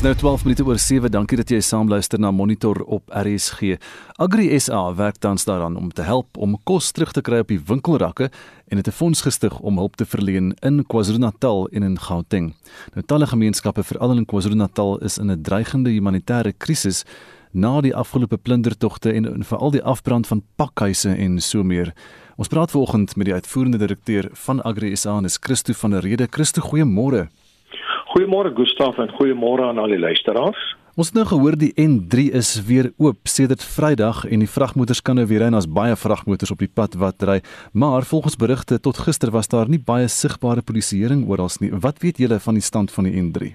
Dis nou 12 minute oor 7. Dankie dat jy saam luister na Monitor op RSG. Agri SA werk tans daaraan om te help om kos terug te kry op die winkelrakke en het 'n fonds gestig om hulp te verleen in KwaZulu-Natal en in Gauteng. Nou talle gemeenskappe veral in KwaZulu-Natal is in 'n dreigende humanitêre krisis na die afgelope plundertogte en, en veral die afbrand van pakhuise en so meer. Ons praat vanoggend met die uitvoerende direkteur van Agri SA, dis Christo van der Rede. Christo, goeiemôre. Goeiemôre Gustaf en goeiemôre aan al die luisteraars. Ons het nou gehoor die N3 is weer oop sedert Vrydag en die vragmotors kan nou weer ry en daar's baie vragmotors op die pad wat ry. Maar volgens berigte tot gister was daar nie baie sigbare polisieering oral nie. Wat weet julle van die stand van die N3?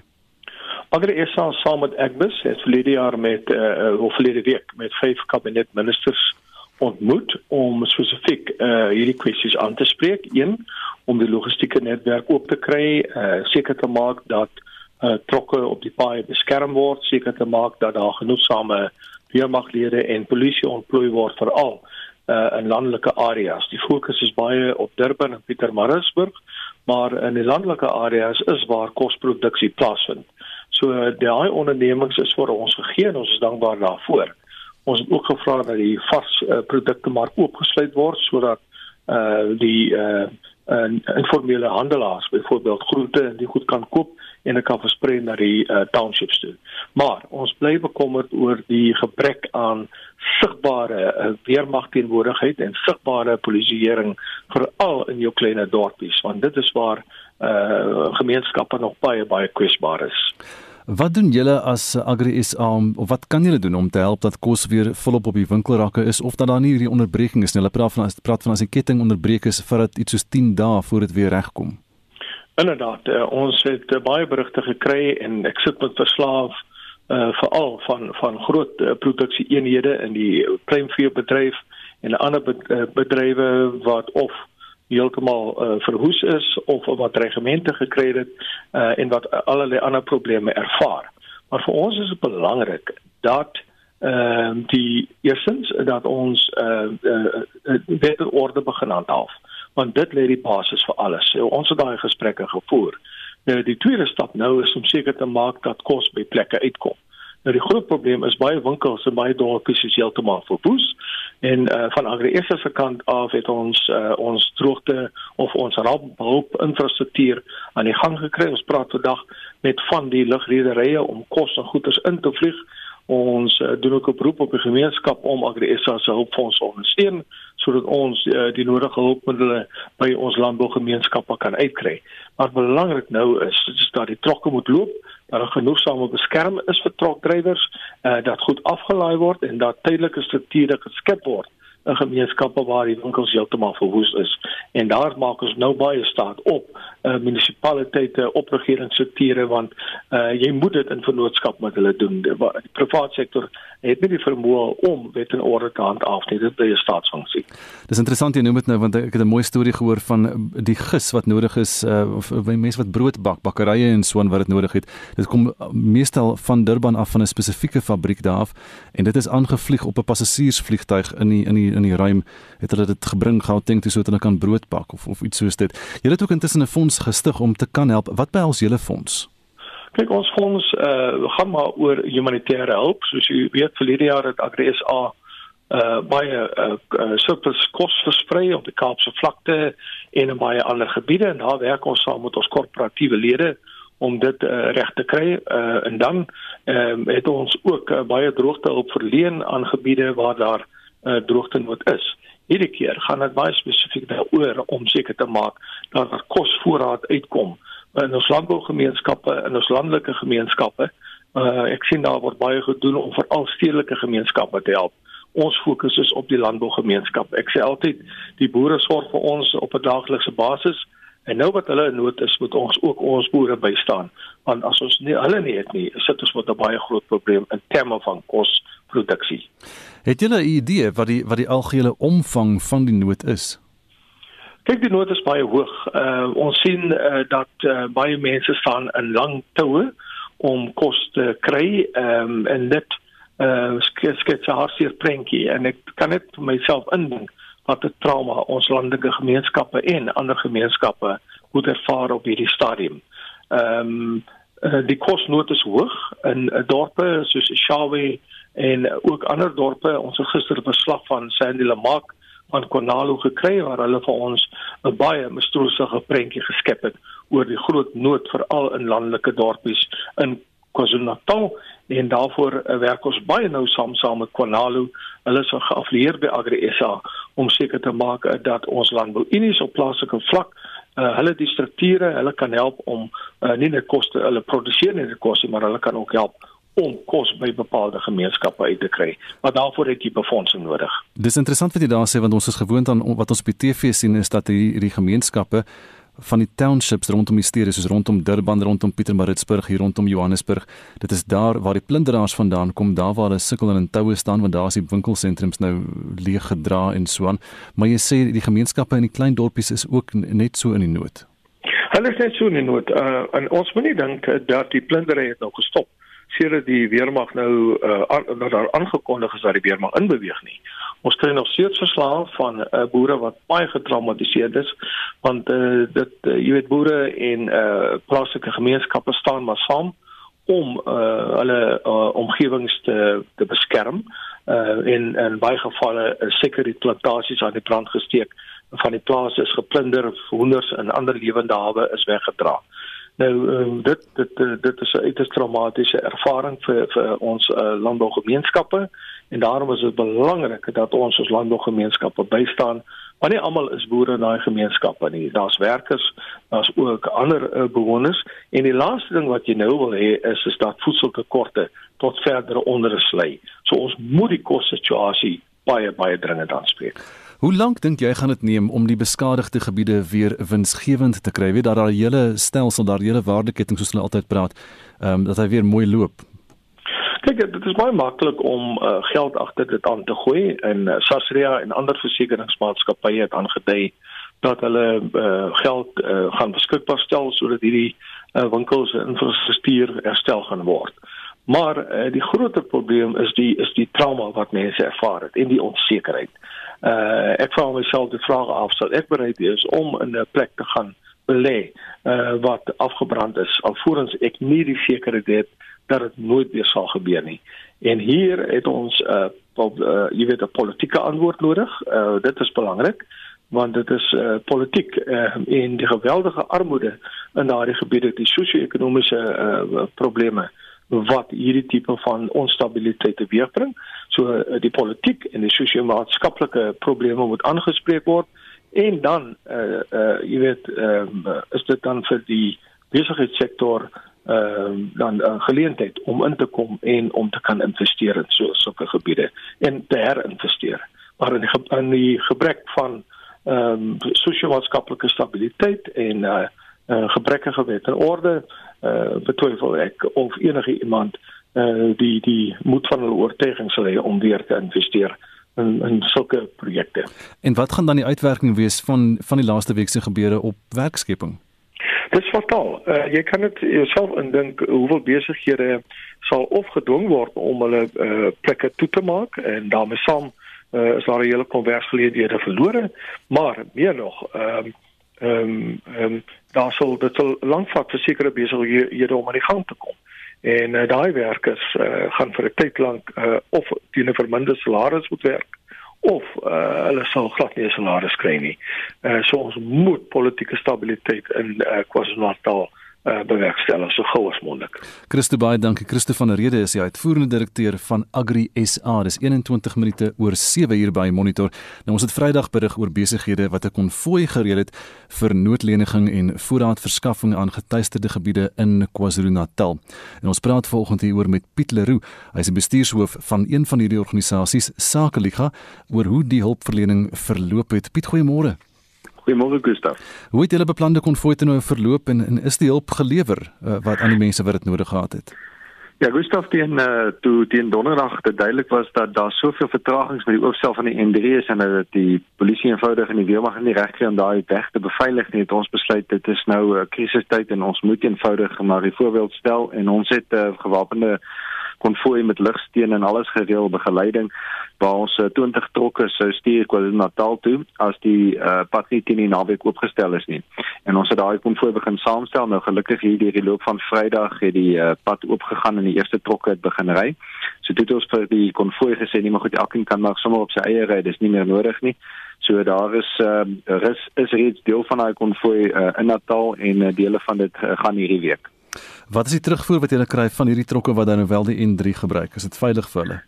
Agter SA saam met Agbus het verlede jaar met uh, of verlede week met vyf kabinetministers ontmoet om spesifiek uh, hierdie kwessies aan te spreek. Een om die logistieke netwerk oop te kry, uh, seker te maak dat uh, trokke op die paaie beskerm word, seker te maak dat daar genoegsame weermaglede en polisie ontplooi word veral uh, in landelike areas. Die fokus is baie op Durban en Pietermaritzburg, maar in die landelike areas is waar kosproduksie plaasvind. So daai ondernemings is vir ons gegee en ons is dankbaar daarvoor. Ons het ook gevra dat die vars uh, produkte maar oopgesluit word sodat uh die uh en informele handelaars byvoorbeeld groente en die goed kan koop en dit kan versprei na die uh, townships toe. Maar ons bly bekommerd oor die gebrek aan sigbare uh, weermagteenwoordigheid en sigbare polisieering veral in jou klein dorpies want dit is waar uh, gemeenskappe nog baie baie kwesbaar is. Wat doen julle as Agri SA of wat kan julle doen om te help dat kos weer volop op die winkelrakke is of dat daar nie hierdie onderbreking is nie? Hulle praat van as praat van as die ketting onderbreek is vir dit iets soos 10 dae voor dit weer regkom. Inderdaad, uh, ons het uh, baie berigte gekry en ek sit met verslaaf uh veral van van groot uh, produksie eenhede in die kleinveebedryf en ander bedrywe wat of heeltemal uh, verhoes is of wat regemente gekry het uh, en wat allerlei ander probleme ervaar. Maar vir ons is dit belangrik dat ehm uh, die eersins dat ons uh, uh, beter orde begin handhaaf want dit lê die basis vir alles. So, ons het daai gesprekke gevoer. Nou die tweede stap nou is om seker te maak dat kos by plekke uitkom. Nou die groot probleem is baie winkels en baie dorpies is heeltemal verwoes en uh, van Agriesa se kant af het ons uh, ons droogte of ons rampbehulp infrastruktuur aan die gang gekry. Ons praat vandag met van die lugrederye om kos en goederes in te vlieg. Ons uh, doen ook 'n beroep op die gemeenskap om Agriesa se hulpfonds te ondersteun sodat ons uh, die nodige hulpmiddels by ons landbougemeenskappe kan uitkry. Maar belangrik nou is, is dat die trokke moet loop dat er genoegsame beskerming is vir trokdrywers, uh, dat goed afgelaai word en dat tydelike strukture geskep word in gemeenskappe waar die winkels heeltemal verwoes is. En daar maak ons nou baie staat op uh, munisipaliteite, op regeringsstrukture want uh, jy moet dit in vennootskap met hulle doen. Die, private sektor het nie die vermoë om wet en orde te handhaaf nie. Dit is 'n staatsfunksie. Dis interessant jy noem dit nou want ek het 'n mooi storie gehoor van die gis wat nodig is uh, of mense wat brood bak, bakkerye en so en wat dit nodig het. Dit kom meestal van Durban af van 'n spesifieke fabriek daar af en dit is aangevlieg op 'n passasiersvliegtuig in die in die in die ruim het hulle dit gebring Gauteng toe sodat hulle kan brood bak of of iets soos dit. Jy het ook intussen 'n fonds gestig om te kan help. Wat behels julle fonds? Kyk ons fonds uh gaan maar oor humanitêre hulp. Soos jy weet verlede jaar het AgriSA uh baie uh, uh surplus kos versprei op die Kaapse vlakte en in baie ander gebiede en daar werk ons saam met ons korporatiewe lede om dit uh, reg te kry uh, en dan uh, het ons ook uh, baie droogtehulp verleen aan gebiede waar daar uh, droogtenood is. Hierdie keer gaan dit baie spesifiek daaroor om seker te maak dat daar kosvoorraad uitkom in ons landbougemeenskappe en ons landelike gemeenskappe. Uh, ek sien daar word baie gedoen om veral stedelike gemeenskappe te help. Ons fokus is op die landbougemeenskap. Ek sê altyd die boere sorg vir ons op 'n daaglikse basis en nou wat hulle in nood is, moet ons ook ons boere bystaan. Want as ons nie hulle nie het nie, sit ons met 'n baie groot probleem in terme van kosproduksie. Het julle 'n idee wat die wat die algehele omvang van die nood is? Kyk, die nood is baie hoog. Uh ons sien uh, dat uh, baie mense staan in lang toue om kos te kry. Ehm um, en dit uh skets 'n hartseer prentjie en ek kan net vir myself indink wat 'n trauma ons landelike gemeenskappe en ander gemeenskappe moet ervaar op hierdie stadium. Ehm um, uh, die kosnood is hoog in uh, dorpe soos Shawe en ook ander dorpe. Ons het gister verslag van Sandy Lamak van Konalo gekry waar hulle vir ons 'n baie mistroostige prentjie geskep het oor die groot nood veral in landelike dorpies in KwaZulu-Natal en daarvoor uh, werk ons baie nou saam saam met Konalo. Hulle is geaffilieer by Agri SA om seker te maak uh, dat ons landbouunies op plaaslike vlak uh, hulle die strukture, hulle kan help om uh, nie net koste hulle produseer nie, die koste, maar hulle kan ook help om kos by bepaalde gemeenskappe uit te kry. Maar daarvoor het jy befondsing nodig. Dis interessant wat jy daar sê want ons is gewoond aan wat ons op die TV sien is dat hierdie gemeenskappe van die townships rondom die stede soos rondom Durban, rondom Pietermaritzburg, hier rondom Johannesburg. Dit is daar waar die plunderaars vandaan kom, daar waar hulle sukkel en in toue staan want daar is die winkelsentrums nou leeg gedra en so aan. Maar jy sê die gemeenskappe in die klein dorpies is ook net so in die nood. Hulle is net so in die nood. Uh, en ons moet nie dink dat die plundering het nou gestop sedert die weermag nou uh, aan, daar aangekondig is dat die weermag inbeweeg nie. Ons kry nog steeds verslae van uh, boere wat baie getraumatiseerd is want uh, dit uh, jy weet boere en uh, plaaslike gemeenskappe staan maar saam om uh, hulle uh, omgewings te te beskerm uh, en in baie gevalle uh, seker die plantasies aan die brand gesteek van die plase is geplunder hoenders en ander lewende hawe is weggedra. Nou um, dit dit dit is 'n uiters traumatiese ervaring vir vir ons uh, landbougemeenskappe en daarom is dit belangrik dat ons ons landbougemeenskappe bystaan. Want nie almal is boere in daai gemeenskappe nie. Daar's werkers, daar's ook ander uh, bewoners en die laaste ding wat jy nou wil hê is is dat voedseltekorte tot verdere onrus lei. So ons moet die kossituasie baie baie dringend aanspreek. Hoe lank dink jy gaan dit neem om die beskadigde gebiede weer winsgewend te kry? Weet dat daar 'n hele stelsel, daar 'n hele waardeketting soos hulle altyd praat, ehm um, dat hy weer mooi loop. Kyk, dit is baie maklik om uh, geld agter dit aan te gooi en uh, Sasria en ander versekeringsmaatskappye het aangedui dat hulle uh, geld uh, gaan beskikbaar stel sodat hierdie uh, winkels infrastruktuur herstel gaan word. Maar uh, die groter probleem is die is die trauma wat mense ervaar het en die onsekerheid. Uh ek vra myself die vraag af sal ek bereid wees om in 'n plek te gaan belê uh wat afgebrand is alvorens ek nie die sekerheid het dat dit nooit weer sal gebeur nie. En hier het ons uh, uh jy weet 'n politieke antwoord nodig. Uh dit is belangrik want dit is uh, politiek uh, en die geweldige armoede in daardie gebiede die sosio-ekonomiese uh, probleme uh wat hierdie tipe van onstabiliteit teweegbring. So eh, die politiek en die sosio-maatskaplike probleme moet aangespreek word en dan eh uh, eh uh, jy weet ehm uh, is dit dan vir die besigheidssektor ehm uh, dan 'n geleentheid om in te kom en om te kan investeer in so sulke gebiede en te herinvesteer. Maar in die, in die gebrek van ehm um, sosio-maatskaplike stabiliteit en eh uh, uh, gebrekkige wet en orde uh, betwyfel ek of enige iemand uh, die die moed van hulle oortuiging sal hê om weer te investeer in in sulke projekte. En wat gaan dan die uitwerking wees van van die laaste week se gebeure op werkskepping? Dit is fataal. Uh, jy kan dit jouself indink hoeveel besighede sal of gedwing word om hulle uh, plekke toe te maak en daarmee saam uh, is daar 'n hele konversgeleenthede verlore, maar meer nog, ehm uh, ehm um, ehm um, daar sal dit sal lank vat vir sekere besighede om aan die gang te kom. En uh, daai werkers uh, gaan vir 'n tyd lank uh, of teen 'n verminderde salaris moet werk of uh, hulle sal glad nie 'n salaris kry nie. Uh, so ons moet politieke stabiliteit in uh, KwaZulu-Natal uh, bewerkstellig so gou as moontlik. Christo baie dankie. Christo van der Rede is die uitvoerende direkteur van Agri SA. Dis 21 minute oor 7 uur by Monitor. Nou ons het Vrydag berig oor besighede wat 'n konvooi gereël het vir noodleniging en voorraadverskaffing aan getuisterde gebiede in KwaZulu-Natal. En ons praat vanoggend hieroor met Piet Leroux. Hy is die bestuurshoof van een van hierdie organisasies, Sakeliga, oor hoe die hulpverlening verloop het. Piet, goeiemôre. Goeiemôre Gustaf. Hoe het julle beplande konvooi te nou verloop en, en is die hulp gelewer uh, wat aan die mense wat dit nodig gehad het? Ja, Gustaf, teen uh, toe teen donderdag te duidelik was dat daar soveel vertragings met die oopstel van die N3 is en dat die polisie eenvoudig en die weermag nie reg kry om daai weg te beveilig nie, het ons besluit dit is nou 'n uh, krisistyd en ons moet eenvoudig maar die voorbeeld stel en ons het uh, gewapende konvooi met ligsteun en alles gereël begeleiding waar ons uh, 20 trokke sou stuur KwaZulu-Natal toe as die uh, pad nie teen die naweek oopgestel is nie. En ons het daai konvooi begin saamstel. Nou gelukkig hier deur die loop van Vrydag het die uh, pad oopgegaan en die eerste trokke het begin ry. So dit het ons vir die konvooi gesê nie maar goed elkeen kan maar sommer op sy eie ry, dis nie meer nodig nie. So daar is uh, is is reeds deel van daai konvooi uh, in Natal en uh, dele van dit uh, gaan hierdie week. Wat is die terugvoer wat julle kry van hierdie trokke wat dan nou wel die N3 gebruik? Is dit veilig vir hulle?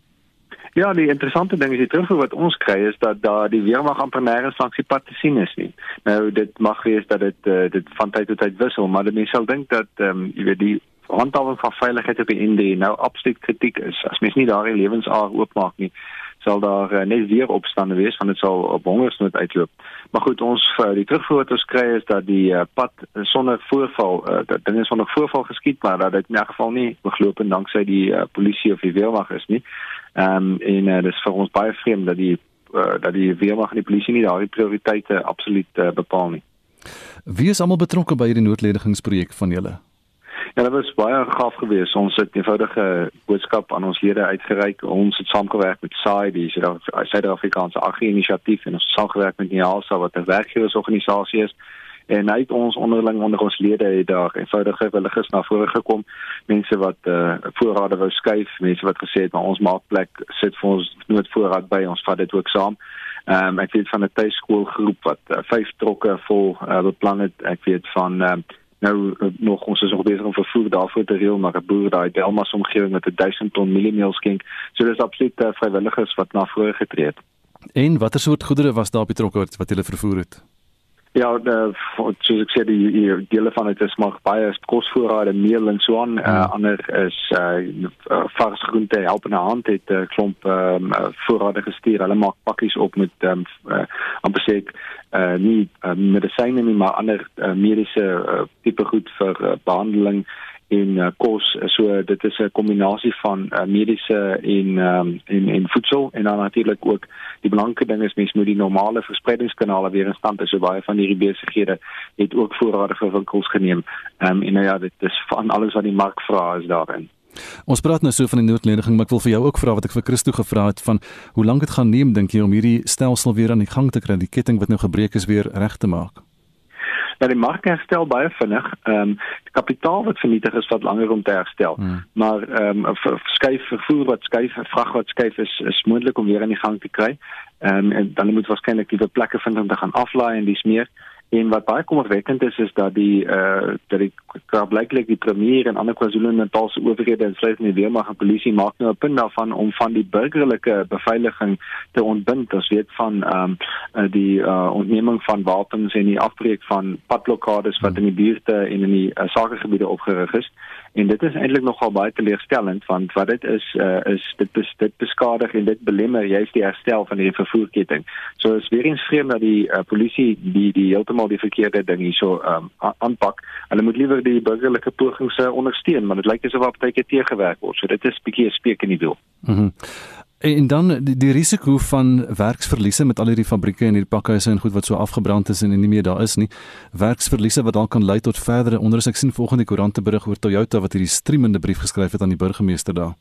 Ja, die interessante ding is die terugvoer wat ons kry is dat daar die weermag amper nêrens langs die pad te sien is nie. Nou dit mag wees dat dit uh, dit van tyd tot tyd wissel, maar mense sal dink dat ehm um, jy weet die handhawing van veiligheid op die N3 nou absoluut kritiek is. As mens nie daardie lewensaar oopmaak nie, sal daar uh, net weer opstande wees want dit sal op hongersnood uitloop. Maar goed, ons uh, die terugvoer wat ons kry is dat die uh, pad sonder voorval, uh, dat dinge sonder voorval geskied, maar dat dit in elk geval nie begloop en danksy die uh, polisie of die weermag is nie. Ehm um, en uh, dis vir ons baie vreemd dat die uh, dat die weermag en die polisie nie daardie prioriteite absoluut uh, bepaal nie. Wie is almal betrokke by hierdie noodledigingsprojek van julle? Ja, dit was baie gaaf geweest. Ons het eenvoudige boodskap aan ons lede uitgereik. Ons het saamgewerk met SAI, die Suid-Afrikaanse Agri-inisiatief en ons het saamgewerk met NIASA wat 'n werkgewersorganisasie is. En uit ons onderling onder ons lede het daar eenvoudige willigers na vore gekom. Mense wat eh uh, voorrade wou skuif, mense wat gesê het maar ons maak plek, sit vir ons nooit voorraad by, ons vat dit ook saam. Ehm um, ek weet van 'n tuiskoolgroep wat uh, vyf trokke vol uh, beplan het. Ek weet van ehm uh, nou eh, nog ons is nog besig om vervoer daarvoor te reël maar 'n boer daai Delmas omgewing met 'n 1000 ton mieliemeel skenk. So dis absoluut uh, vrywilligers wat na vore getree het. En watter soort goedere was daar betrokke wat hulle vervoer het? Ja, de, soos ek sê die, die dele van dit is maar baie kosvoorrade, meel en so aan. Ja. Uh, ander is uh vars groente help in 'n hand het 'n uh, klomp ehm um, voorrade gestuur. Hulle maak pakkies op met ehm um, uh, amper sê ek uh nie uh, medisyne nie, maar ander uh, mediese uh, tipe goed vir uh, behandeling en uh, kos. So dit is 'n kombinasie van uh, mediese en um, en en voedsel. En dan natuurlik ook die belangrike ding is mens moet die normale verspreidingskanale weer in stand hou so baie van hierdie besighede het ook voorrade vir winkels geneem. Um, en nou ja dit is van alles wat die mark vra is daarin. Ons praat nou so van die noodlening, maar ek wil vir jou ook vra wat ek vir Christo gevra het van hoe lank dit gaan neem dink jy om hierdie stelsel weer aan die gang te kry, die ketting wat nou gebreek is weer reg te maak? Dat die mark herstel baie vinnig. Ehm um, kapitaal wat vernietig is wat langer om te herstel. Hmm. Maar ehm um, skuif vervoer wat skuif vrag wat skuif is is moontlik om weer aan die gang te kry. Ehm um, en dan moet waarskynlik die plekke vind om te gaan aflaai en dis meer. En wat baie kommerwekkend is is dat die eh uh, dat die blyklik die premier en ander KwaZulu-Natal se owerhede insluitend die weermag en polisie maak nou 'n punt daarvan om van die burgerlike beveiliging te ontbind. Ons weet van ehm um, die eh uh, ontneming van wapens en die afbreek van padblokkades wat in die buurte en in die uh, sakegebiede opgerig is. En dit is eintlik nogal baie teleurstellend want wat dit is uh, is dit bes, dit beskadig en dit belemmer juist die herstel van die vervoerketting. So is weer eens vreemd dat die uh, polisie die die heeltemal die verkeerde ding hierso um, aanpak. Hulle moet liewer die burgerlike pogings uh, ondersteun, maar dit lyk asof op tyd teëgewerk word. So dit is bietjie 'n speek in die wiel. Mhm. Mm En dan die, die risiko van werksverliese met al hierdie fabrieke en hierdie pakhuise en goed wat so afgebrand is en nie meer daar is nie. Werksverliese wat dalk kan lei tot verdere onderus. Ek sien volgende koerante berig oor Toyota wat hierdie streamende brief geskryf het aan die burgemeester daar.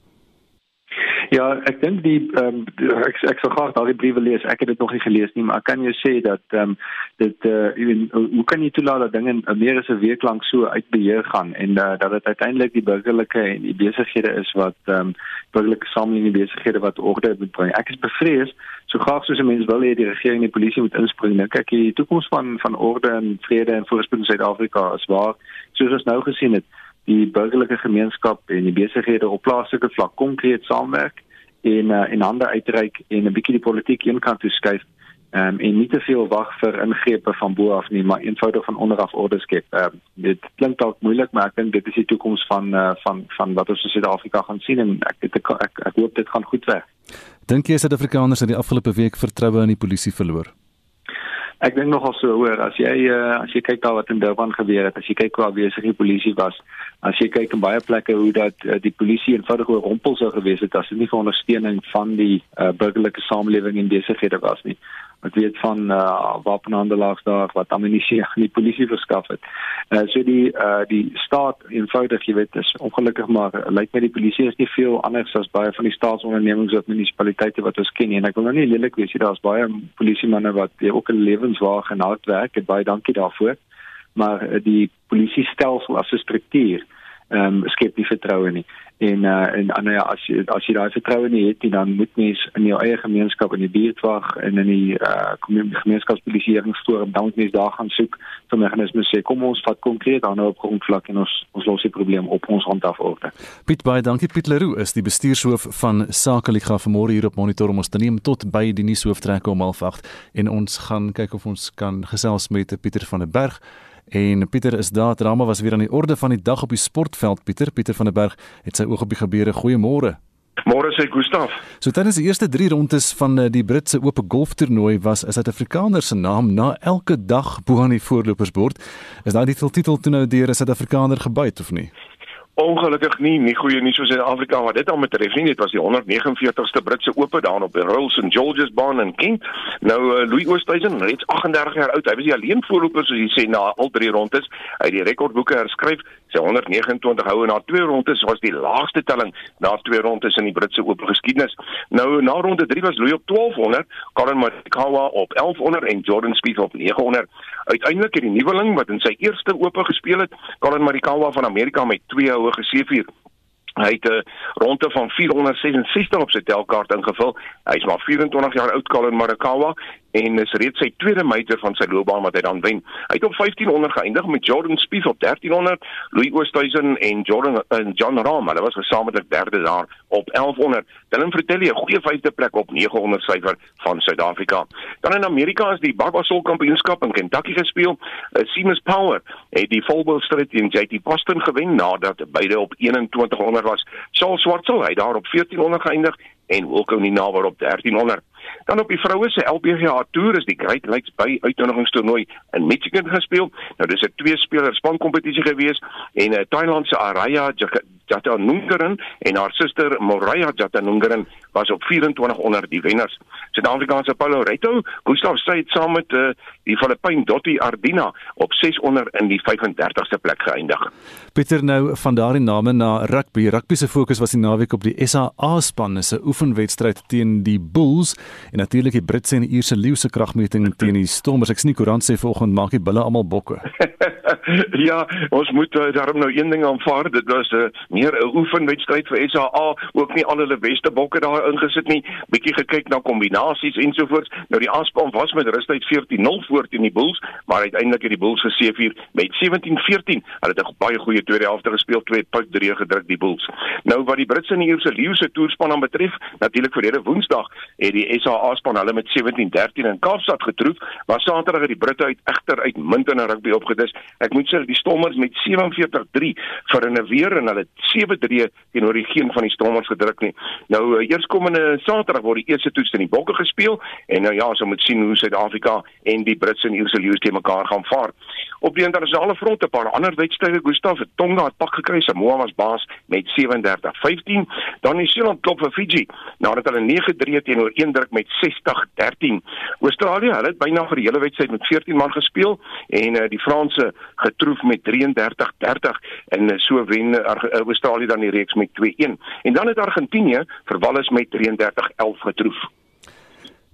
Ja, ek dink die ehm um, ek ek sou graag daardie briewe lees. Ek het dit nog nie gelees nie, maar ek kan jou sê dat ehm um, dit uh even, hoe kan jy toelaat dat dinge meer as 'n week lank so uit beheer gaan en uh, dat dit uiteindelik die burgerlike en die besighede is wat ehm um, burgerlike samelewing besighede wat orde moet bring. Ek is bevrees so graag soos 'n mens wil hê die regering en die polisie moet inspring. Nou kyk jy die toekoms van van orde en vrede en voorspoed in Suid-Afrika is waar soos ons nou gesien het die burgerlike gemeenskap en die besighede op plaaslike vlak konkreet saamwerk en uh, en hande uitreik en 'n bietjie die politiek eenkant toe skuif um, en nie te veel wag vir ingrepe van bo af nie maar eenvoudig van onder af orde skep. Uh, dit klink dalk moeilik maar ek dink dit is die toekoms van uh, van van wat ons in Suid-Afrika gaan sien en ek ek ek ek hoop dit gaan goed werk. Dink jy Suid-Afrikaners het die afgelope week vertroue in die polisie verloor? Ek dink nogal so hoor as jy uh, as jy kyk daar wat in Durban gebeur het, as jy kyk hoe besig die polisie was, as jy kyk in baie plekke hoe dat uh, die polisie eenvoudig oor rompel sou gewees het as dit nie vir ondersteuning van die uh, burgerlike samelewing en besighede was nie. Wat weet van uh, wapenhandelaars daar wat ammunisie aan die polisie verskaf het. Uh, so die uh, die staat eenvoudig jy weet is ongelukkig maar uh, lyk my die polisie is nie veel anders as baie van die staatsondernemings of munisipaliteite wat ons ken nie. en ek wil nou nie lelik wees jy daar's baie polisiemanne wat jy ook 'n lewenswaag en hard werk en baie dankie daarvoor maar uh, die polisie stelsel as 'n struktuur ehm um, skep nie vertroue nie. En uh en uh, ja, as jy as jy daai vertroue nie het nie, dan moet mens in jou eie gemeenskap in die buurtwag en in die uh gemeenskapspolisieeringsforum dan moet mens daar gaan soek vir meganismes sê kom ons vat konkreet aan op grondvlak en ons ons los die probleem op ons hand af orde. Piet baie dankie Piet Leroux is die bestuurshoof van Sakeliga vanmôre hier op monitor om ons te neem tot by die nuushooftrekke om 08:30 en ons gaan kyk of ons kan gesels met Pieter van der Berg En Pieter is daar, drama was weer aan die orde van die dag op die sportveld. Pieter, Pieter van der Berg het sy oog op die gebeure. Goeiemôre. Môre sê Gustaf. So tydens die eerste 3 rondes van eh, die Britse Ope golftoernooi was 'n Suid-Afrikaner se naam na elke dag bo aan die voorlopersbord. Is daai titel toe nou deur 'n Suid-Afrikaner gebyt of nie? Ongelukkig nie, nie goeie nuus vir Suid-Afrika wat dit al betref nie. Dit was die 149ste Britse Ope daar op die Royal St George's baan in Kent. Nou uh, Louis Oosthuizen, reeds 38 jaar oud. Hy was die alleen voorloper soos jy sê na al drie rondes. Hy het die rekordboeke herskryf. Sy 129 houe na twee rondes was die laagste telling na twee rondes in die Britse Ope geskiedenis. Nou na ronde 3 was Louis op 1200, Colin Morikawa op 1100 en Jordan Spieth op 900. Uiteindelik het die nuweling wat in sy eerste Ope gespeel het, Colin Morikawa van Amerika met 2 houe geseëvier. Hy het 'n ronde van 466 op sy telkaart ingevul. Hy's maar 24 jaar oud, Colin Morikawa, en is reeds sy tweede major van sy loopbaan wat hy dan wen. Hy het op 1500 geëindig met Jordan Spieth op 1300, Louis Oosthuizen en Jordan en John Rahm, hulle was gesamentlik derde daar op 1100. Dylan Fratelli 'n goeie vyfde plek op 900 syfer van Suid-Afrika. Dan in Amerika is die Barbasol Kampioenskap in Kentucky gespeel. Uh, Seamus Power het die volbal stryd teen JT Boston gewen nadat beide op 2100 was. Charles Schwartzel het daar op 1400 geëindig en Wilco Ninawer op 1300. Dan op die vroue se LPGA Tour is die Great Lakes Bay uitnodigingstoernooi in Michigan gespeel. Nou dis 'n twee speler span kompetisie gewees en 'n uh, Thailand se Araya Jatanungeren en haar suster Moraya Jatanungeren was op 24 onder die wenners. Suid-Afrikaanse Paulo Reto, Gustav Said saam met uh, die Filippyn Dotti Ardina op 6 onder in die 35ste plek geëindig. Pieter nou van daardie name na rugby. Rugby se fokus was die naweek op die SA span se oefenwedstryd teen die Bulls en natuurlik die Britse en Ierse leeu se kragmeting teen die Stormers. Ek sien die koerant sê vanoggend maak die bulle almal bokke. ja, ons moet uh, daarom nou een ding aanvaar. Dit was 'n uh, meer 'n oefenwedstryd vir SA. Ook nie al hulle beste bokke daar ingesit nie. Bietjie gekyk na kombinasies ensovoorts. Nou die aanspan was met rustyd 14-0 voor teen die Bulls, maar uiteindelik het die Bulls geseëvier met 17-14. Hulle het 'n baie goeie tweede helfte gespeel, twee punt drie gedruk die Bulls. Nou wat die Britse en die Ierse leeu se toerspan aan betref, natuurlik verlede Woensdag het die SA span hulle met 17-13 in Kaapstad getroof, maar Saterdag het die Britte uit egter uitmuntende rugby opgedis. Ek moet sê die Stormers met 47-3 vir 'n weer en hulle 7-3 teenoor die geen van die Stormers gedruk nie. Nou uh, eerskomende Saterdag word die eerste toets in die Bokke gespeel en nou ja, ons moet sien hoe Suid-Afrika en die Britse en Ierse leeu te mekaar gaan vaar. Op die internasionale front 'n paar ander wedstryde, Gustav het Tonga het pak gekry, Samoa was baas met 37-15. Dan New Zealand klop vir Fiji nadat hulle 9-3 teenoor eendruk met 60-13. Australië, hulle het byna vir die hele wedstryd met 14 man gespeel en uh, die Franse getroof met 33-30 en uh, so wen uh, Australië dan die reeks met 2-1. En dan het Argentinië vir Wallis met 33-11 getroof.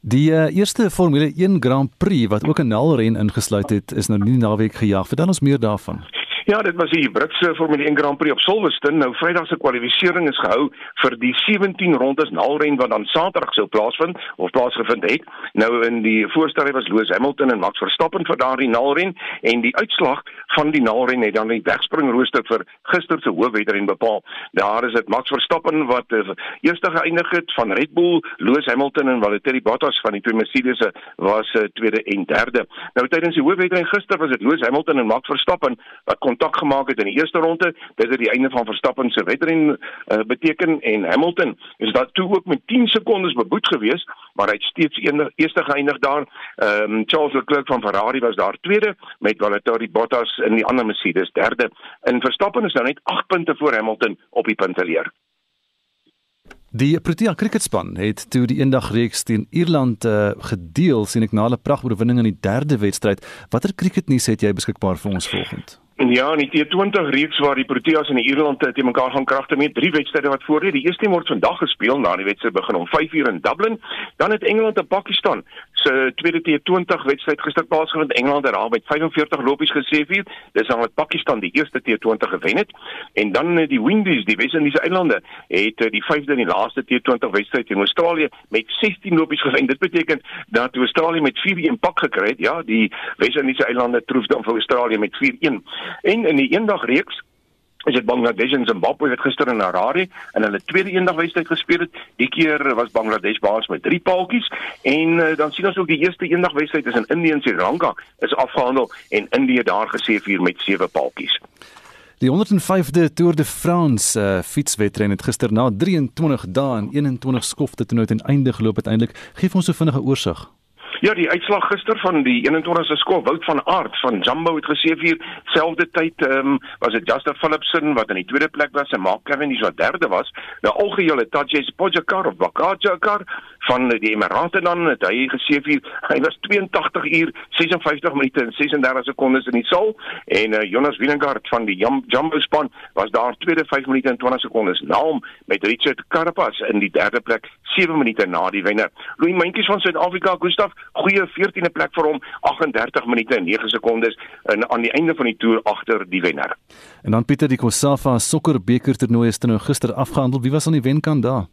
Die uh, eerste Formule 1 Grand Prix wat ook 'n nalren ingesluit het, is nou nie naweek gejaag. Vertel ons meer daarvan. Ja, dit was die Britse Formule 1 Grand Prix op Silverstone. Nou Vrydag se kwalifikasie is gehou vir die 17 rondes nalren wat dan Saterdag sou plaasvind of plaasgevind het. Nou in die voorstel was Lewis Hamilton en Max Verstappen vir daardie nalren en die uitslag van die nalren het dan die wegspringrooster vir gister se hoofwedren bepaal. Daar is dit Max Verstappen wat uh, eerste geëindig het van Red Bull, Lewis Hamilton en Valtteri Bottas van die twee Mercedes was uh, tweede en derde. Nou tydens die hoofwedren gister was dit Lewis Hamilton en Max Verstappen wat kontak gemaak het in die eerste ronde. Dit het die einde van Verstappen se wedren uh, beteken en Hamilton is daar toe ook met 10 sekondes beboet geweest, maar hy het steeds een, eerste geëindig daar. Ehm um, Charles Leclerc van Ferrari was daar tweede met Valtteri Bottas in die ander Mercedes derde. En Verstappen is nou net 8 punte voor Hamilton op die punteleer. Die Protea kriketspan het toe die eendagreeks teen Ierland uh, gedeel sien ek na 'n pragtoorwinning in die derde wedstryd. Watter kriketnuus het jy beskikbaar vir ons volgende? Ja, in die T20 reeks waar die Proteas en die Ierland te mekaar gaan kragte met drie wedstryde wat voor lê. Die eerste word vandag gespeel na die wedstryd begin om 5:00 in Dublin. Dan het Engeland en Pakistan se tweede T20 wedstryd gister plaasgevind. Engeland het met 45 lopies geseëvier. Dis dan met Pakistan die eerste T20 gewen het. En dan eh, die Windies, die Wes-Indiese eilande, het eh, die vyfde en die laaste T20 wedstryd teen Australië met 16 lopies gewen. Dit beteken dat Australië met 4-1 pak gekry het. Ja, die Wes-Indiese eilande troef dan vir Australië met 4-1. En in die eendag reeks is dit Bangladesh en Zimbabwe wat gister in Harare in hulle tweede eendagwedstryd gespeel het. Die keer was Bangladesh baas met 3 paaltjies en uh, dan sien ons ook die eerste eendagwedstryd is in Indië en Sri Lanka is afgehandel en Indië daar gesê vir met 7 paaltjies. Die 105de Tour de France uh, fietswedren het gister na 23 dae en 21 skofte toe nou ten einde geloop uiteindelik. Geef ons 'n vinnige oorsig. Ja, die uitslag gister van die 21ste skof Wout van Aert van Jumbo het gesê vir selfde tyd ehm um, was dit Justin Philipsen wat in die tweede plek was en Mark Cavendish wat derde was. Nou algehele Tadej Pogačar of Pogačar van die Emirate dan het hy gesê vir hy was 82 uur 56 minute en 36 sekondes in die saal en uh, Jonas Vingegaard van die Jumbo span was daar tweede 5 minute en 20 sekondes na hom met Richard Carapaz in die derde plek 7 minute na die wenner. Louis Mentjes van Suid-Afrika, Gustaf, goeie 14de plek vir hom, 38 minute en 9 sekondes en aan die einde van die toer agter die wenner. En dan Pieter die Kosafa sokkerbeker toernooi is nou gister afgehandel. Wie was aan die wenkant daar?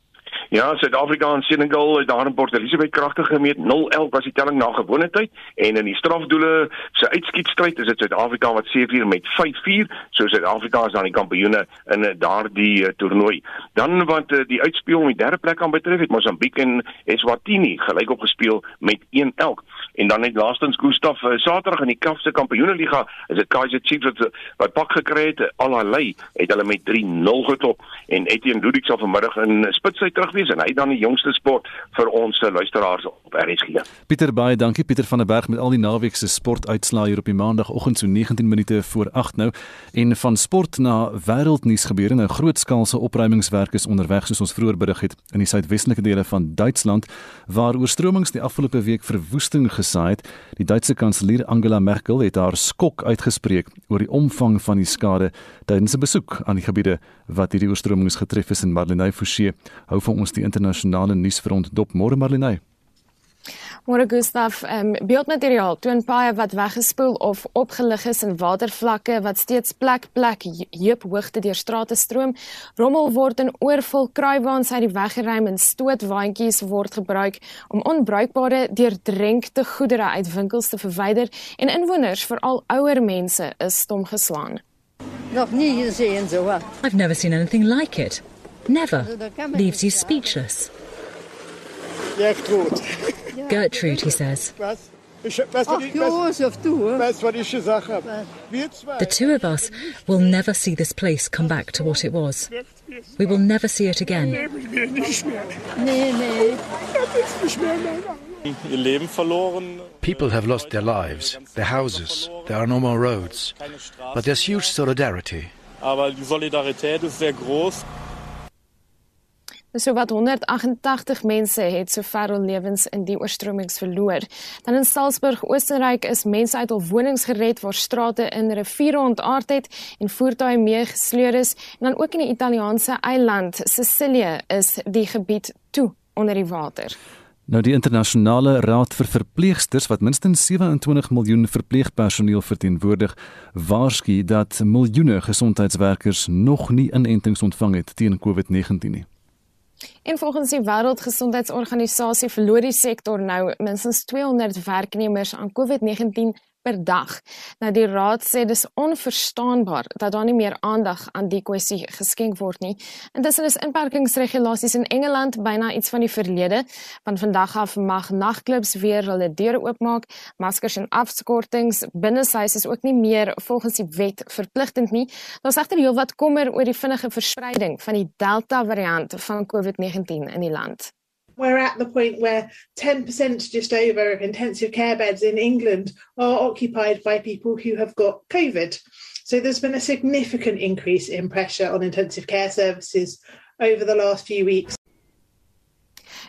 Ja, Suid-Afrika en Senegal het daar in Port Elizabeth kragtig gemeet. 0-11 was die telling na gewone tyd en in die strafdoele se uitskietstryd is dit Suid-Afrika wat seëvier met 5-4. So Suid-Afrika is dan die kampioene in eh, daardie uh, toernooi. Dan wat uh, die uitspeel om die derde plek aan betref, het Mosambiek en Eswatini gelyk op gespeel met 1-11. En dan net laastens Gustaf uh, Saterdag in die CAF se kampioeneliga is dit Kaizer Chiefs wat, wat pak gekry het. Alalay het hulle met 3-0 getop en Etienne Ludik sal vanmiddag in spitsheid terug wees en hy dan die jongste sport vir ons eh, luisteraars op RSG. Pieter baie dankie Pieter van der Berg met al die naweek se sportuitslae hier op die maandagooggend so 19 minute voor 8 nou en van sport na wêreldnuus gebeure nou grootskaalse opruimingswerk is onderweg soos ons vroeër berig het in die suidwestelike dele van Duitsland waar oorstromings die afgelope week verwoesting gesaai het. Die Duitse kanselier Angela Merkel het haar skok uitgespreek oor die omvang van die skade tydens 'n besoek aan die gebiede wat hierdie oorstromings getref is in Marlenae Forsie. Hou vir ons die internasionale nuusfront dop môre Marlenae. Môre Gustaf, um, beeldmateriaal toon paaie wat weggespoel of opgelig is in watervlakke wat steeds plek plek heuphoogte deur strate stroom. Rommel word in oorvol kruiwaans uit die weg geruim en stootwaandjies word gebruik om onbruikbare deurdrenkte goedere uit winkels te verwyder en inwoners, veral ouer mense, is stom geslaan. I've never seen anything like it. Never. Leaves you speechless. Gertrude. Gertrude, he says. The two of us will never see this place come back to what it was. We will never see it again. People have lost their lives, their houses, there are no more roads. But there's huge solidarity. Aber die Solidarität ist sehr groß. So wat 188 mense het sover hul lewens in die oorstromings verloor. Dan in Salzburg, Oostenryk is mense uit hul wonings gered waar strate in riviere ontaard het en voertuie meegesleur is. En dan ook in die Italiaanse eiland Sicilië is die gebied toe onder die water. Nou die internasionale raad vir verpleegsters wat minstens 27 miljoen verpleegpersoneel verteenwoordig, waarsku dat miljoene gesondheidswerkers nog nie inentings ontvang het teen COVID-19 nie. En volgens die Wêreldgesondheidsorganisasie verloor die sektor nou minstens 200 werknemers aan COVID-19 per dag. Nou die raad sê dis onverstaanbaar dat daar nie meer aandag aan die kwessie geskenk word nie. Intussen is inperkingsregulasies in Engeland byna iets van die verlede. Van vandag af mag nagklubs weer hulle deure oopmaak. Maskers en afskortings binne huis is ook nie meer volgens die wet verpligtend nie. Daar's egter heelwat kommer oor die vinnige verspreiding van die Delta variant van COVID-19 in die land. We're at the point where 10% just over of intensive care beds in England are occupied by people who have got COVID. So there's been a significant increase in pressure on intensive care services over the last few weeks.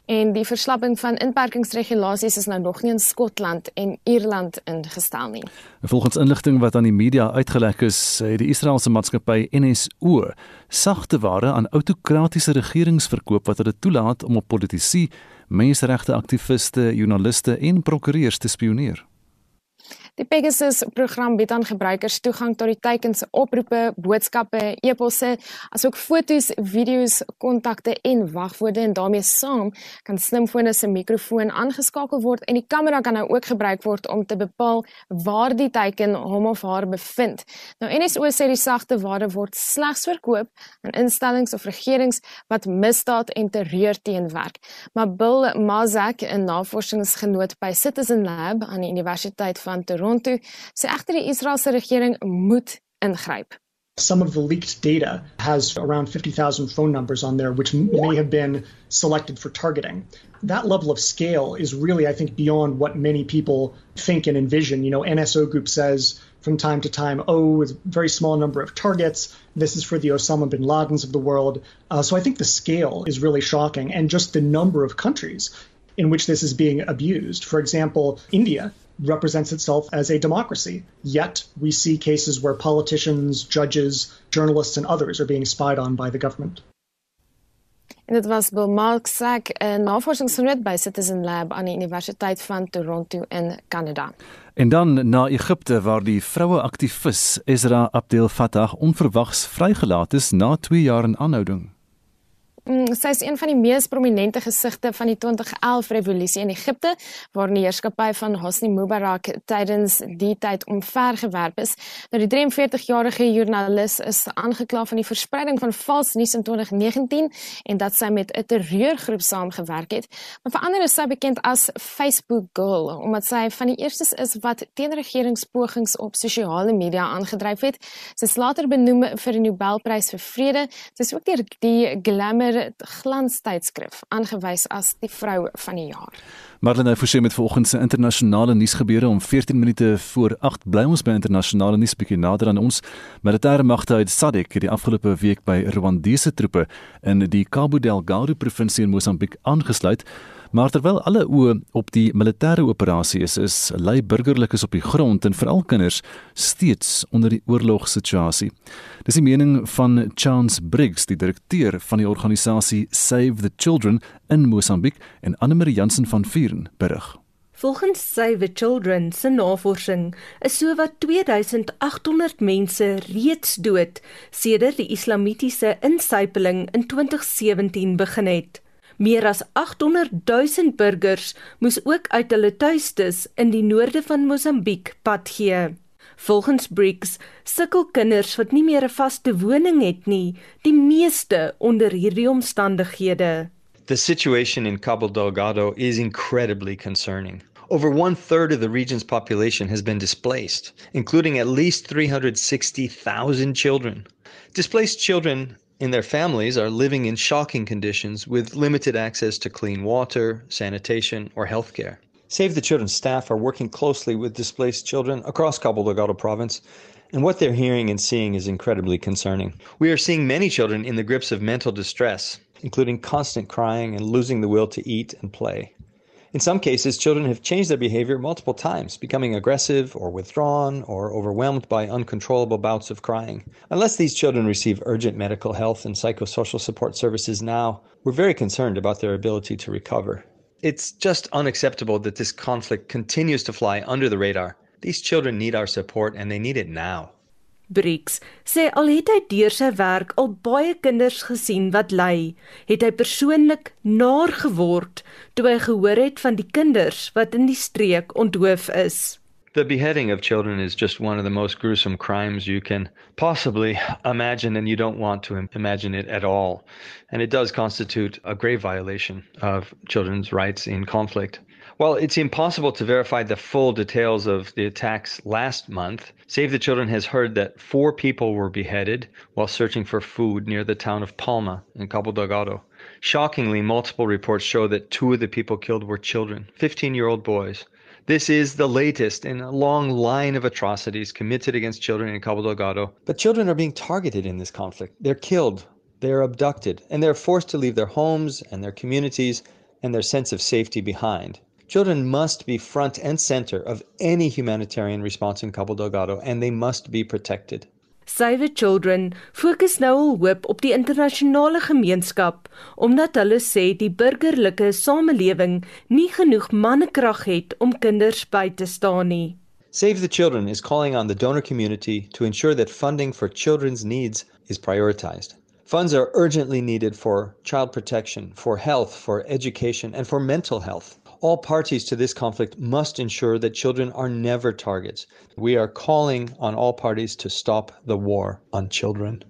En die verslapping van inperkingsregulasies is nou nog nie in Skotland en Ierland ingestel nie. Volgens inligting wat aan die media uitgelek is, het die Israeliese maatskappy NSO sagte ware aan autokratiese regerings verkoop wat hulle toelaat om op politici, menseregte aktiviste, joernaliste en prokureurs te spioneer. Die Pegasus program bied aan gebruikers toegang tot die teikens, oproepe, boodskappe, e-posse, asook foto's, video's, kontakte en wagwoorde en daarmee saam kan slimfone se mikrofoon aangeskakel word en die kamera kan nou ook gebruik word om te bepaal waar die teiken hom of haar bevind. Nou NSO sê die sagte ware word slegs verkoop aan instellings of regerings wat misdaad en terreur teenwerk. Maar Bill Mazak, 'n navorsingsgenoot by Citizen Lab aan die Universiteit van Toronto Sê egter die Israeliese regering moet ingryp. Some of the leaked data has around 50,000 phone numbers on there, which may have been selected for targeting. That level of scale is really, I think, beyond what many people think and envision. You know, NSO Group says from time to time, oh, it's a very small number of targets. This is for the Osama bin Ladens of the world. Uh, so I think the scale is really shocking, and just the number of countries in which this is being abused. For example, India represents itself as a democracy. Yet we see cases where politicians, judges, journalists, and others are being spied on by the government. En dit was Bill Marksack, 'n navorsingsgenoot by Citizen Lab aan die Universiteit van Toronto in Kanada. En dan na Egipte waar die vroue aktivis Ezra Abdel Fattah onverwags vrygelaat is na 2 jaar in aanhouding. Mm, sy is een van die mees prominente gesigte van die 2011 revolusie in Egipte, waar die heerskappy van Hosni Mubarak tydens die tyd omvergewerp is. Nou die 43-jarige joernalis is aangekla van die verspreiding van vals nuus in 2019 en dat sy met 'n terreurgroep saamgewerk het. Maar vir ander is sy bekend as Facebook Girl, omdat sy van die eerstes is wat teen regeringspogings op sosiale media aangedryf het. Sy is later benoem vir die Nobelprys vir vrede. Sy is ook deur die Glamour deur glanstydskrif aangewys as die vrou van die jaar. Marlene Forsie met vanoggend se internasionale nuusgebeure om 14 minute voor 8 bly ons by internasionale nuus bietjie nader aan ons. Militêre magte uit SADC het die afgelope week by Rwandese troepe in die Cabo Delgado provinsie in Mosambiek aangesluit. Maar terwyl alle oë op die militêre operasie is, is lei burgerlikes op die grond en veral kinders steeds onder die oorlogssituasie. Dis die mening van Chance Briggs, die direkteur van die organisasie Save the Children in Mosambiek en Anne Marie Jansen van Vuren berig. Volgens Save the Children se navorsing is sowat 2800 mense reeds dood sedert die islamitiese insypeling in 2017 begin het. Meer as 800 000 burgers moes ook uit hulle tuistes in die noorde van Mosambiek pad gee. Volgens BRICS sukkel kinders wat nie meer 'n vaste woning het nie, die meeste onder hierdie omstandighede. The situation in Cabo Delgado is incredibly concerning. Over one third of the region's population has been displaced, including at least 360,000 children. Displaced children and their families are living in shocking conditions with limited access to clean water, sanitation, or healthcare. Save the Children staff are working closely with displaced children across Cabo Delgado province, and what they're hearing and seeing is incredibly concerning. We are seeing many children in the grips of mental distress, including constant crying and losing the will to eat and play. In some cases, children have changed their behavior multiple times, becoming aggressive or withdrawn or overwhelmed by uncontrollable bouts of crying. Unless these children receive urgent medical health and psychosocial support services now, we're very concerned about their ability to recover. It's just unacceptable that this conflict continues to fly under the radar. These children need our support and they need it now. Brix sê al het hy deur sy werk al baie kinders gesien wat ly, het hy persoonlik naar geword toe hy gehoor het van die kinders wat in die streek onthoof is. The beheading of children is just one of the most gruesome crimes you can possibly imagine, and you don't want to imagine it at all. And it does constitute a grave violation of children's rights in conflict. While it's impossible to verify the full details of the attacks last month, Save the Children has heard that four people were beheaded while searching for food near the town of Palma in Cabo Delgado. Shockingly, multiple reports show that two of the people killed were children, 15 year old boys. This is the latest in a long line of atrocities committed against children in Cabo Delgado. But children are being targeted in this conflict. They're killed, they're abducted, and they're forced to leave their homes and their communities and their sense of safety behind. Children must be front and center of any humanitarian response in Cabo Delgado, and they must be protected. Save Children fokus nou al hoop op die internasionale gemeenskap omdat hulle sê die burgerlike samelewing nie genoeg mannekrag het om kinders by te staan nie. Save the Children is calling on the donor community to ensure that funding for children's needs is prioritized. Funds are urgently needed for child protection, for health, for education, and for mental health. All parties to this conflict must ensure that children are never targets. We are calling on all parties to stop the war on children.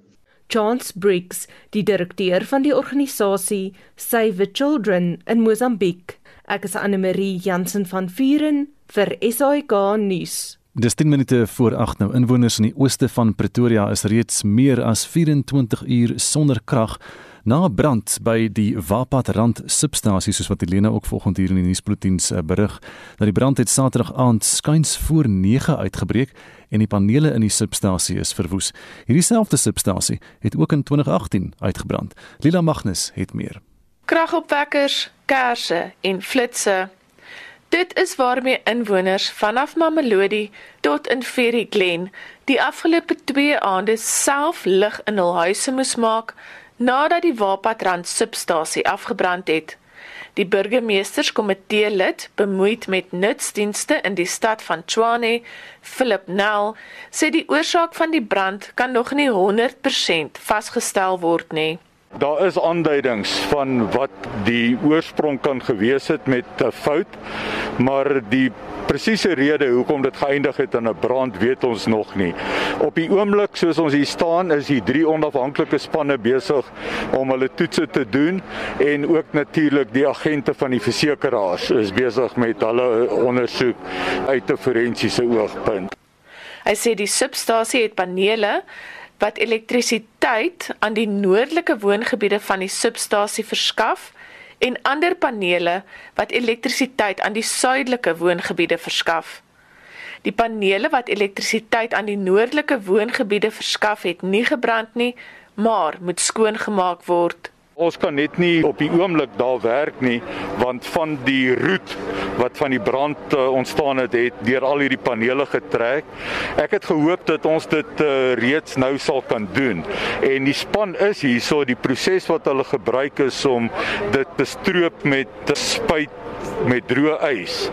Chance Briggs, die direkteur van die organisasie Save the Children in Mosambiek. Ek is Anne Marie Jansen van Vuren vir SAK nuus. Dis 10 minute voor 8 nou inwoners in die ooste van Pretoria is reeds meer as 24 uur sonder krag na 'n brand by die Wapad Rand substasie soos wat Helena ook vanoggend hier in die nuusbulletins uh, berig dat die brand het Saterdag aand skuins voor 9 uitgebreek en die panele in die substasie is verwoes. Hierdie selfde substasie het ook in 2018 uitgebrand. Lila Magnus het meer. Kragopwekkers, kersse en flitsse Dit is waarmee inwoners vanaf Mamelodi tot in Ferry Glen die afgelope 2 aande self lig in hul huise moes maak nadat die Wapatrand substasie afgebrand het. Die burgemeesterskomitee lid bemoeid met nutsdienste in die stad van Tshwane, Philip Nel, sê die oorsaak van die brand kan nog nie 100% vasgestel word nie. Daar is aanduidings van wat die oorsprong kan gewees het met 'n fout, maar die presiese rede hoekom dit geëindig het in 'n brand weet ons nog nie. Op die oomblik soos ons hier staan, is die drie onafhanklike spanne besig om hulle toetse te doen en ook natuurlik die agente van die versekeraars is besig met hulle ondersoek uit 'n forensiese oogpunt. Hy sê die substasie het panele wat elektrisiteit aan die noordelike woongebiede van die substasie verskaf en ander panele wat elektrisiteit aan die suidelike woongebiede verskaf. Die panele wat elektrisiteit aan die noordelike woongebiede verskaf het, nie gebrand nie, maar moet skoongemaak word. Ons kan net nie op die oomblik daar werk nie want van die roet wat van die brand uh, ontstaan het het deur al hierdie panele getrek. Ek het gehoop dat ons dit uh, reeds nou sal kan doen. En die span is hierso die proses wat hulle gebruik is om dit te stroop met spuit met droë ys.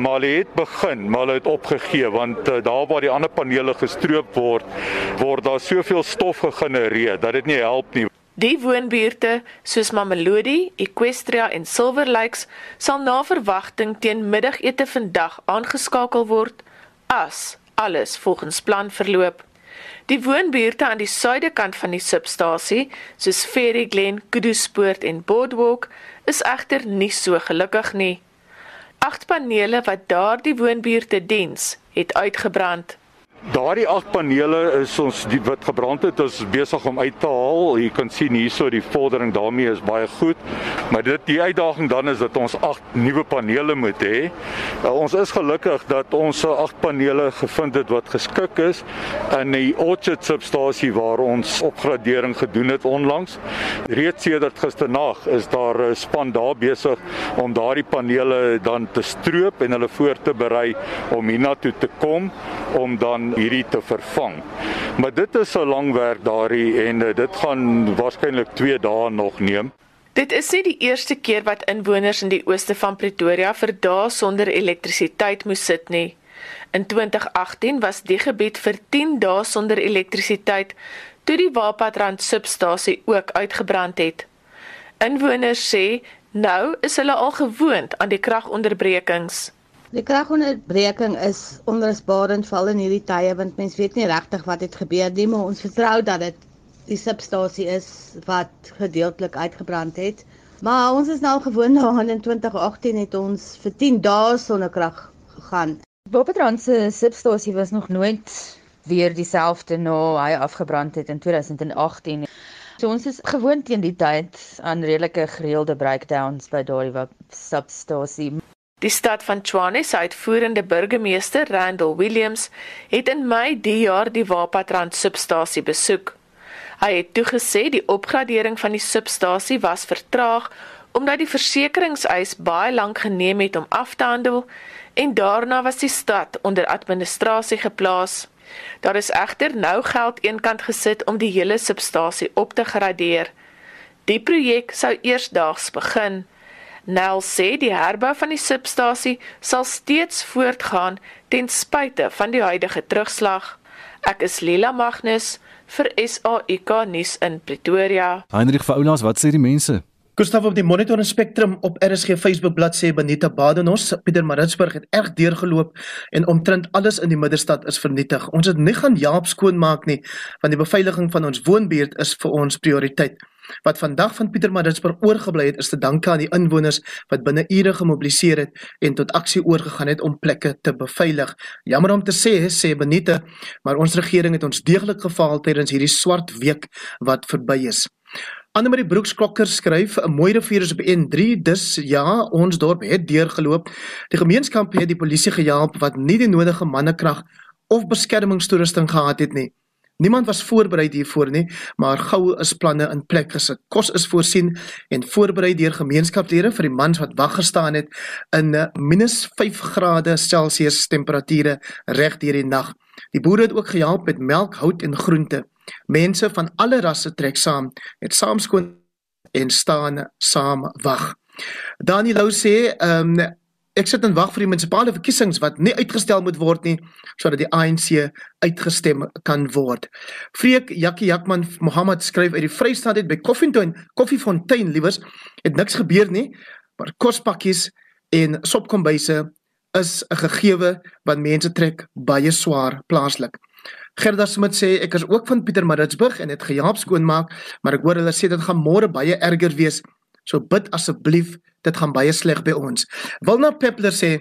Maar hulle het begin, maar hulle het opgegee want uh, daar waar die ander panele gestroop word, word daar soveel stof gegenereer dat dit nie help nie. Die woonbuurte soos Mamelodi, Equestria en Silver Lakes sal na verwagting teen middagete vandag aangeskakel word as alles volgens plan verloop. Die woonbuurte aan die suidekant van die substasie, soos Ferry Glen, Kuduspoort en Boardwalk, is egter nie so gelukkig nie. Agt panele wat daardie woonbuurte diens, het uitgebrand. Daardie agt panele is ons die wat gebrand het is besig om uit te haal. Jy kan sien hierso die vordering daarmee is baie goed. Maar dit die uitdaging dan is dat ons agt nuwe panele moet hê. Uh, ons is gelukkig dat ons se agt panele gevind het wat geskik is in die Orchard substasie waar ons opgradering gedoen het onlangs. Reeds sedert gisternag is daar 'n span daar besig om daardie panele dan te stroop en hulle voor te berei om hiernatoe te kom om dan hierdie te vervang. Maar dit is 'n lang werk daarin en eh, dit gaan waarskynlik 2 dae nog neem. Dit is nie die eerste keer wat inwoners in die ooste van Pretoria vir dae sonder elektrisiteit moes sit nie. In 2018 was die gebied vir 10 dae sonder elektrisiteit toe die Wapatrand substasie ook uitgebrand het. Inwoners sê nou is hulle al gewoond aan die kragonderbrekings. Die kragonderbreking is onrusbarend val in hierdie tye want mens weet nie regtig wat het gebeur nie, maar ons vertrou dat dit die substasie is wat gedeeltelik uitgebrand het. Maar ons is nou gewoond daaraan in 2018 het ons vir 10 dae sonder krag gegaan. Bopetrand se substasie was nog nooit weer dieselfde na hy afgebrand het in 2018. So ons is gewoond teen die tyd aan redelike gereelde breakdowns by daardie substasie. Die stad van Tshwane se uitvoerende burgemeester, Randall Williams, het in Mei die jaar die Wapatrand substasie besoek. Hy het toegesê die opgradering van die substasie was vertraag omdat die versekeringseis baie lank geneem het om af te handel en daarna was die stad onder administrasie geplaas. Daar is egter nou geld eenkant gesit om die hele substasie op te gradeer. Die projek sou eersdaags begin. Nel sê die herbou van die substasie sal steeds voortgaan ten spyte van die huidige terugslag. Ek is Lila Magnus vir SAIK nuus in Pretoria. Heinrich Foulas, wat sê die mense? Gustav op die Monitor en Spectrum op RSG Facebook bladsy Benita Badenos, Pieter Maritzburg het erg deurgeloop en omtrent alles in die middestad is vernietig. Ons het nie gaan Jaap skoonmaak nie, want die beveiliging van ons woonbuurt is vir ons prioriteit. Wat vandag van Pieter Maritzburg oorgebly het, is te danke aan die inwoners wat binne ure gemobiliseer het en tot aksie oorgegaan het om plekke te beveilig. Jammer om te sê, sê Benita, maar ons regering het ons deeglik gefaal tydens hierdie swart week wat verby is. Annemarie Broeksklokker skryf 'n mooi rivier is op N3 dis ja ons dorp het deurgeloop. Die gemeenskap het die polisie gehelp wat nie die nodige mannekrag of beskermingstoerusting gehad het nie. Niemand was voorberei hiervoor nie, maar gou is planne in plek gesit. Kos is voorsien en voorberei deur gemeenskapslede vir die mans wat wag gestaan het in -5 grade Celsius temperature reg deur die nag. Die boere het ook gehelp met melk, hout en groente. Mense van alle rasse trek saam, het saam skoon en staan saam wag. Daniel sê, ehm um, ek sit en wag vir die munisipale verkiesings wat nie uitgestel moet word nie sodat die ANC uitgestem kan word. Freek Jakkie Jakman Mohammed skryf uit die Vrystaat het by Koffiefontein, Koffiefontein liewers, het niks gebeur nie, maar kospakkies en sopkombuise is 'n gegewe wat mense trek baie swaar plaaslik. Gerda Smit sê ek is ook van Pieter Maritzburg en het gehelp skoonmaak, maar ek hoor hulle sê dit gaan môre baie erger wees. So bid asseblief, dit gaan baie sleg by ons. Wilna Peppler sê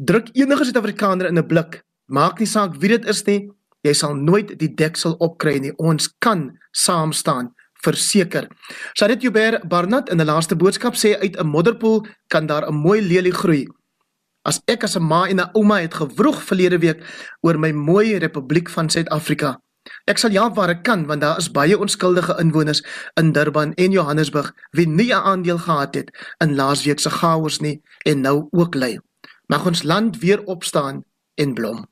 druk enige Suid-Afrikaner in 'n blik, maak nie saak wie dit is nie, jy sal nooit die deksel opkry nie. Ons kan saam staan verseker. Sadet Joubert Barnard in 'n laaste boodskap sê uit 'n modderpoel kan daar 'n mooi lelie groei. As ek as 'n ma en 'n ouma het gewroeg verlede week oor my mooi Republiek van Suid-Afrika. Ek sal ja waar ek kan want daar is baie onskuldige inwoners in Durban en Johannesburg wie nie 'n aandeel gehad het in laasweek se chaos nie en nou ook ly. Mag ons land weer opstaan en blom.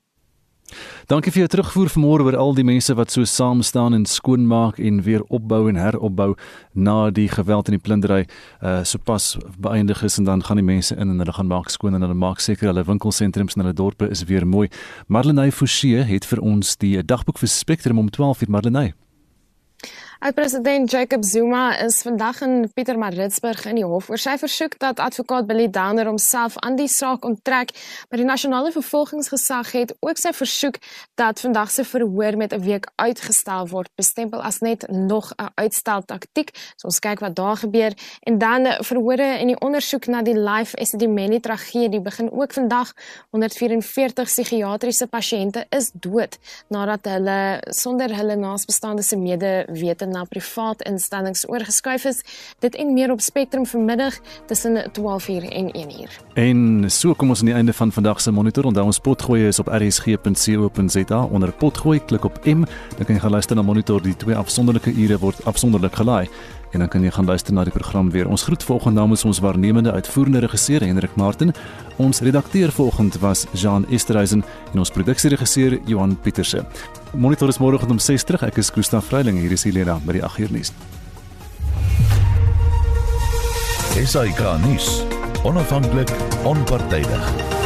Dankie vir jou terugvoer vanmôre oor al die mense wat so saam staan en skoonmaak en weer opbou en heropbou na die geweld en die plundering uh sopas beëindig is en dan gaan die mense in en hulle gaan maak skoon en hulle maak seker hulle winkelsentrums en hulle dorpe is weer mooi. Marlenae Forsie het vir ons die dagboek vir Spectrum om 12:00 Marlenae. Oud-president Jacob Zuma is vandag in Pietermaritzburg in die hof oor sy versoek dat advokaat Billy Downer homself aan die saak onttrek. Maar die nasionale vervolgingsgesag het ook sy versoek dat vandag se verhoor met 'n week uitgestel word, bestempel as net nog 'n uitsteltaktiek. So ons kyk wat daar gebeur en dan verhore in die ondersoek na die Life Esidimeni tragedie begin ook vandag. 144 psigiatriese pasiënte is dood nadat hulle sonder hulle naasbestaande se medewete na privaat instellings oorgeskuif is. Dit en meer op Spectrum vanmiddag tussen 12:00 en 1:00. En so kom ons aan die einde van vandag se monitor. Onthou ons potgooi is op rsg.co.za onder potgooi klik op M, dan kan jy gaan luister na monitor. Die twee afsonderlike ure word afsonderlik gelaai en dan kan jy gaan luister na die program weer. Ons groet volgende namens ons waarnemende uitvoerende regisseur Hendrik Martin. Ons redakteur volgende was Jean Esterhuizen en ons produksieregisseur Johan Pieterse. Monitor is môre om 6 terug. Ek is Koos van Vreiling hier is Helena by die 8 uur nuus. Esai Kahnis, onafhanklik, onpartydig.